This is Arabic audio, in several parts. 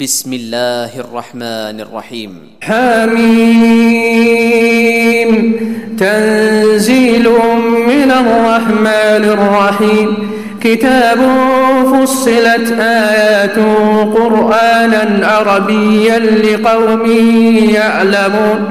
بسم الله الرحمن الرحيم حميم تنزيل من الرحمن الرحيم كتاب فصلت آيات قرآنا عربيا لقوم يعلمون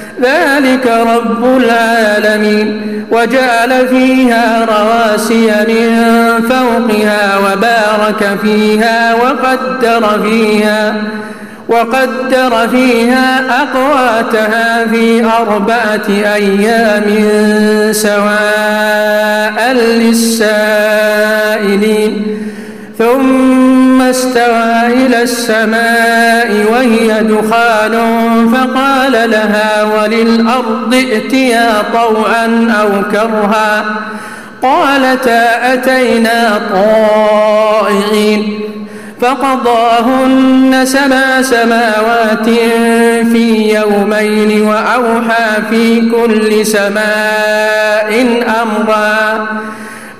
ذلك رب العالمين. وجعل فيها رواسي من فوقها وبارك فيها وقدر فيها وقدر فيها أقواتها في أربعة أيام سواء للسائلين. ثم استوى إلى السماء وهي دخان فقال لها وللأرض ائتيا طوعا أو كرها قالتا أتينا طائعين فقضاهن سبع سماوات في يومين وأوحى في كل سماء أمرا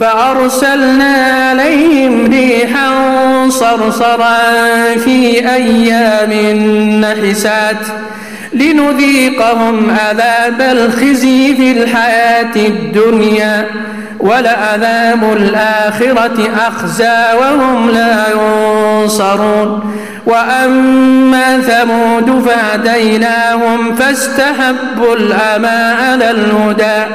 فأرسلنا عليهم ريحا صرصرا في أيام نحسات لنذيقهم عذاب الخزي في الحياة الدنيا ولعذاب الآخرة أخزى وهم لا ينصرون. وأما ثمود فهديناهم فاستحبوا الأمى على الهدى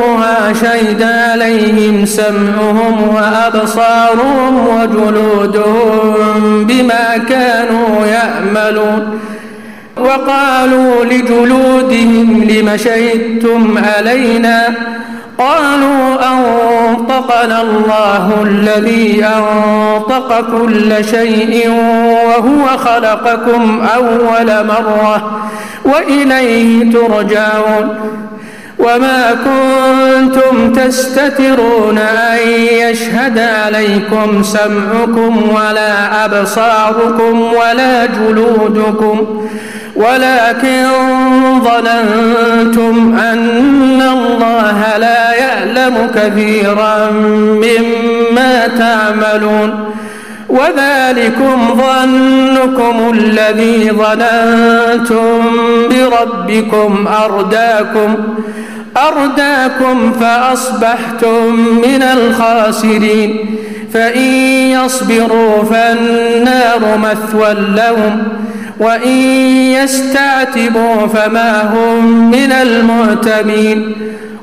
شهد عليهم سمعهم وأبصارهم وجلودهم بما كانوا يعملون وقالوا لجلودهم لم شهدتم علينا قالوا أنطقنا الله الذي أنطق كل شيء وهو خلقكم أول مرة وإليه ترجعون وما كنتم تستترون أن يشهد عليكم سمعكم ولا أبصاركم ولا جلودكم ولكن ظننتم أن الله لا يعلم كثيرا مما تعملون وذلكم ظنكم الذي ظننتم بربكم أرداكم. أرداكم فأصبحتم من الخاسرين فإن يصبروا فالنار مثوى لهم وإن يستعتبوا فما هم من المعتبين.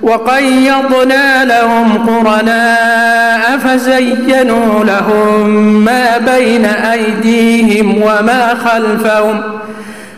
وقيضنا لهم قرناء فزينوا لهم ما بين أيديهم وما خلفهم.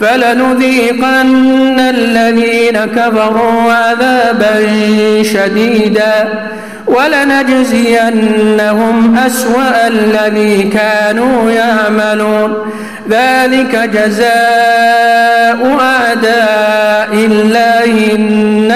فلنذيقن الذين كفروا عذابا شديدا ولنجزينهم أسوأ الذي كانوا يعملون. ذلك جزاء أعداء الله النار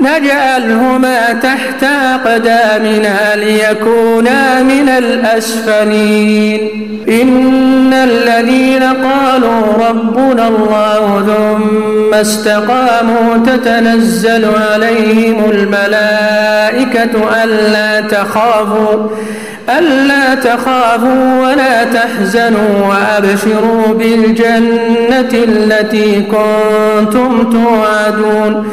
نجعلهما تحت أقدامنا ليكونا من الأسفلين. إن الذين قالوا ربنا الله ثم استقاموا تتنزل عليهم الملائكة ألا تخافوا ألا تخافوا ولا تحزنوا وأبشروا بالجنة التي كنتم توعدون.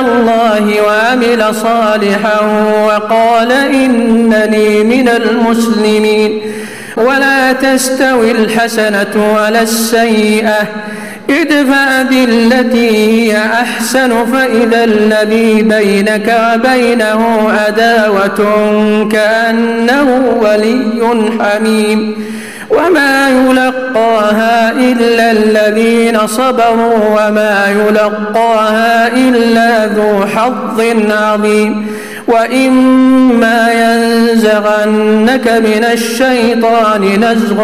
الله وعمل صالحا وقال إنني من المسلمين. ولا تستوي الحسنة ولا السيئة. ادفع بالتي هي أحسن فإذا الذي بينك وبينه عداوة كأنه ولي حميم. وما يلقاها إلا الذين صبروا وما يلقاها إلا ذو حظ عظيم وإما ينزغنك من الشيطان نزغ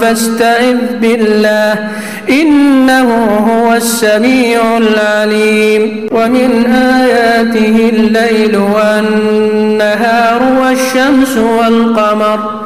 فاستعذ بالله إنه هو السميع العليم ومن آياته الليل والنهار والشمس والقمر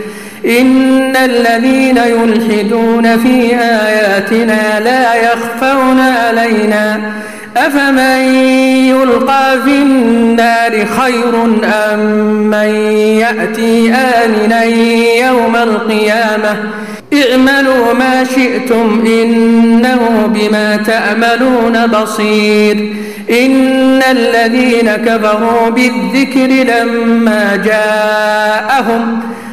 إن الذين يلحدون في آياتنا لا يخفون علينا. أفمن يلقى في النار خير أم من يأتي آمنا يوم القيامة؟ اعملوا ما شئتم إنه بما تأملون بصير. إن الذين كفروا بالذكر لما جاءهم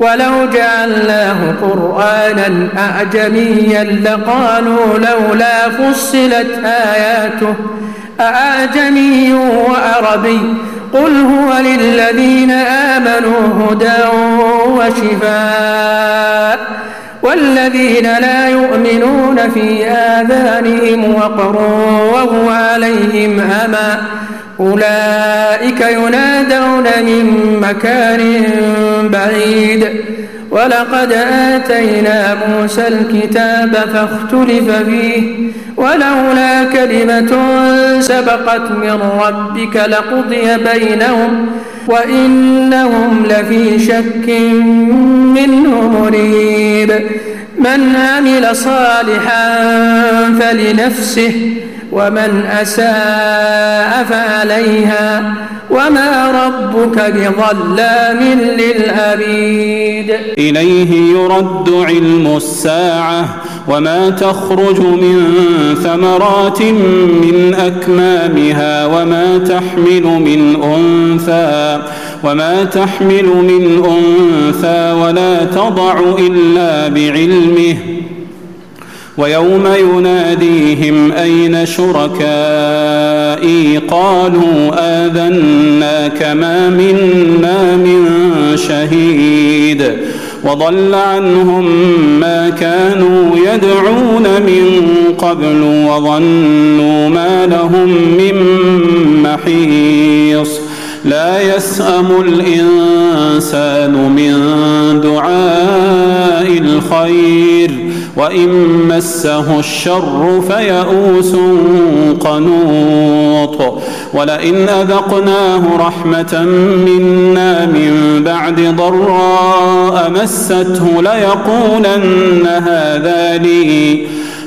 ولو جعلناه قرآنا أعجميا لقالوا لولا فصلت آياته أعجمي وعربي قل هو للذين آمنوا هدى وشفاء والذين لا يؤمنون في آذانهم وقر وهو عليهم أمى أولئك ينادون من مكان بعيد. ولقد آتينا موسى الكتاب فاختلف فيه ولولا كلمة سبقت من ربك لقضي بينهم وإنهم لفي شك منه مريب. من عمل صالحا فلنفسه ومن أساء فعليها وما ربك بظلام للأبيد. إليه يرد علم الساعة وما تخرج من ثمرات من أكمامها وما تحمل من أنثى وما تحمل من أنثى ولا تضع إلا بعلمه. ويوم يناديهم أين شركائي قالوا آذنا كما منا من شهيد وضل عنهم ما كانوا يدعون من قبل وظنوا ما لهم من محيص لا يسأم الإنسان من دعاء الخير وإن مسه الشر فيئوس قنوط. ولئن أذقناه رحمة منا من بعد ضراء مسته ليقولن هذا لي.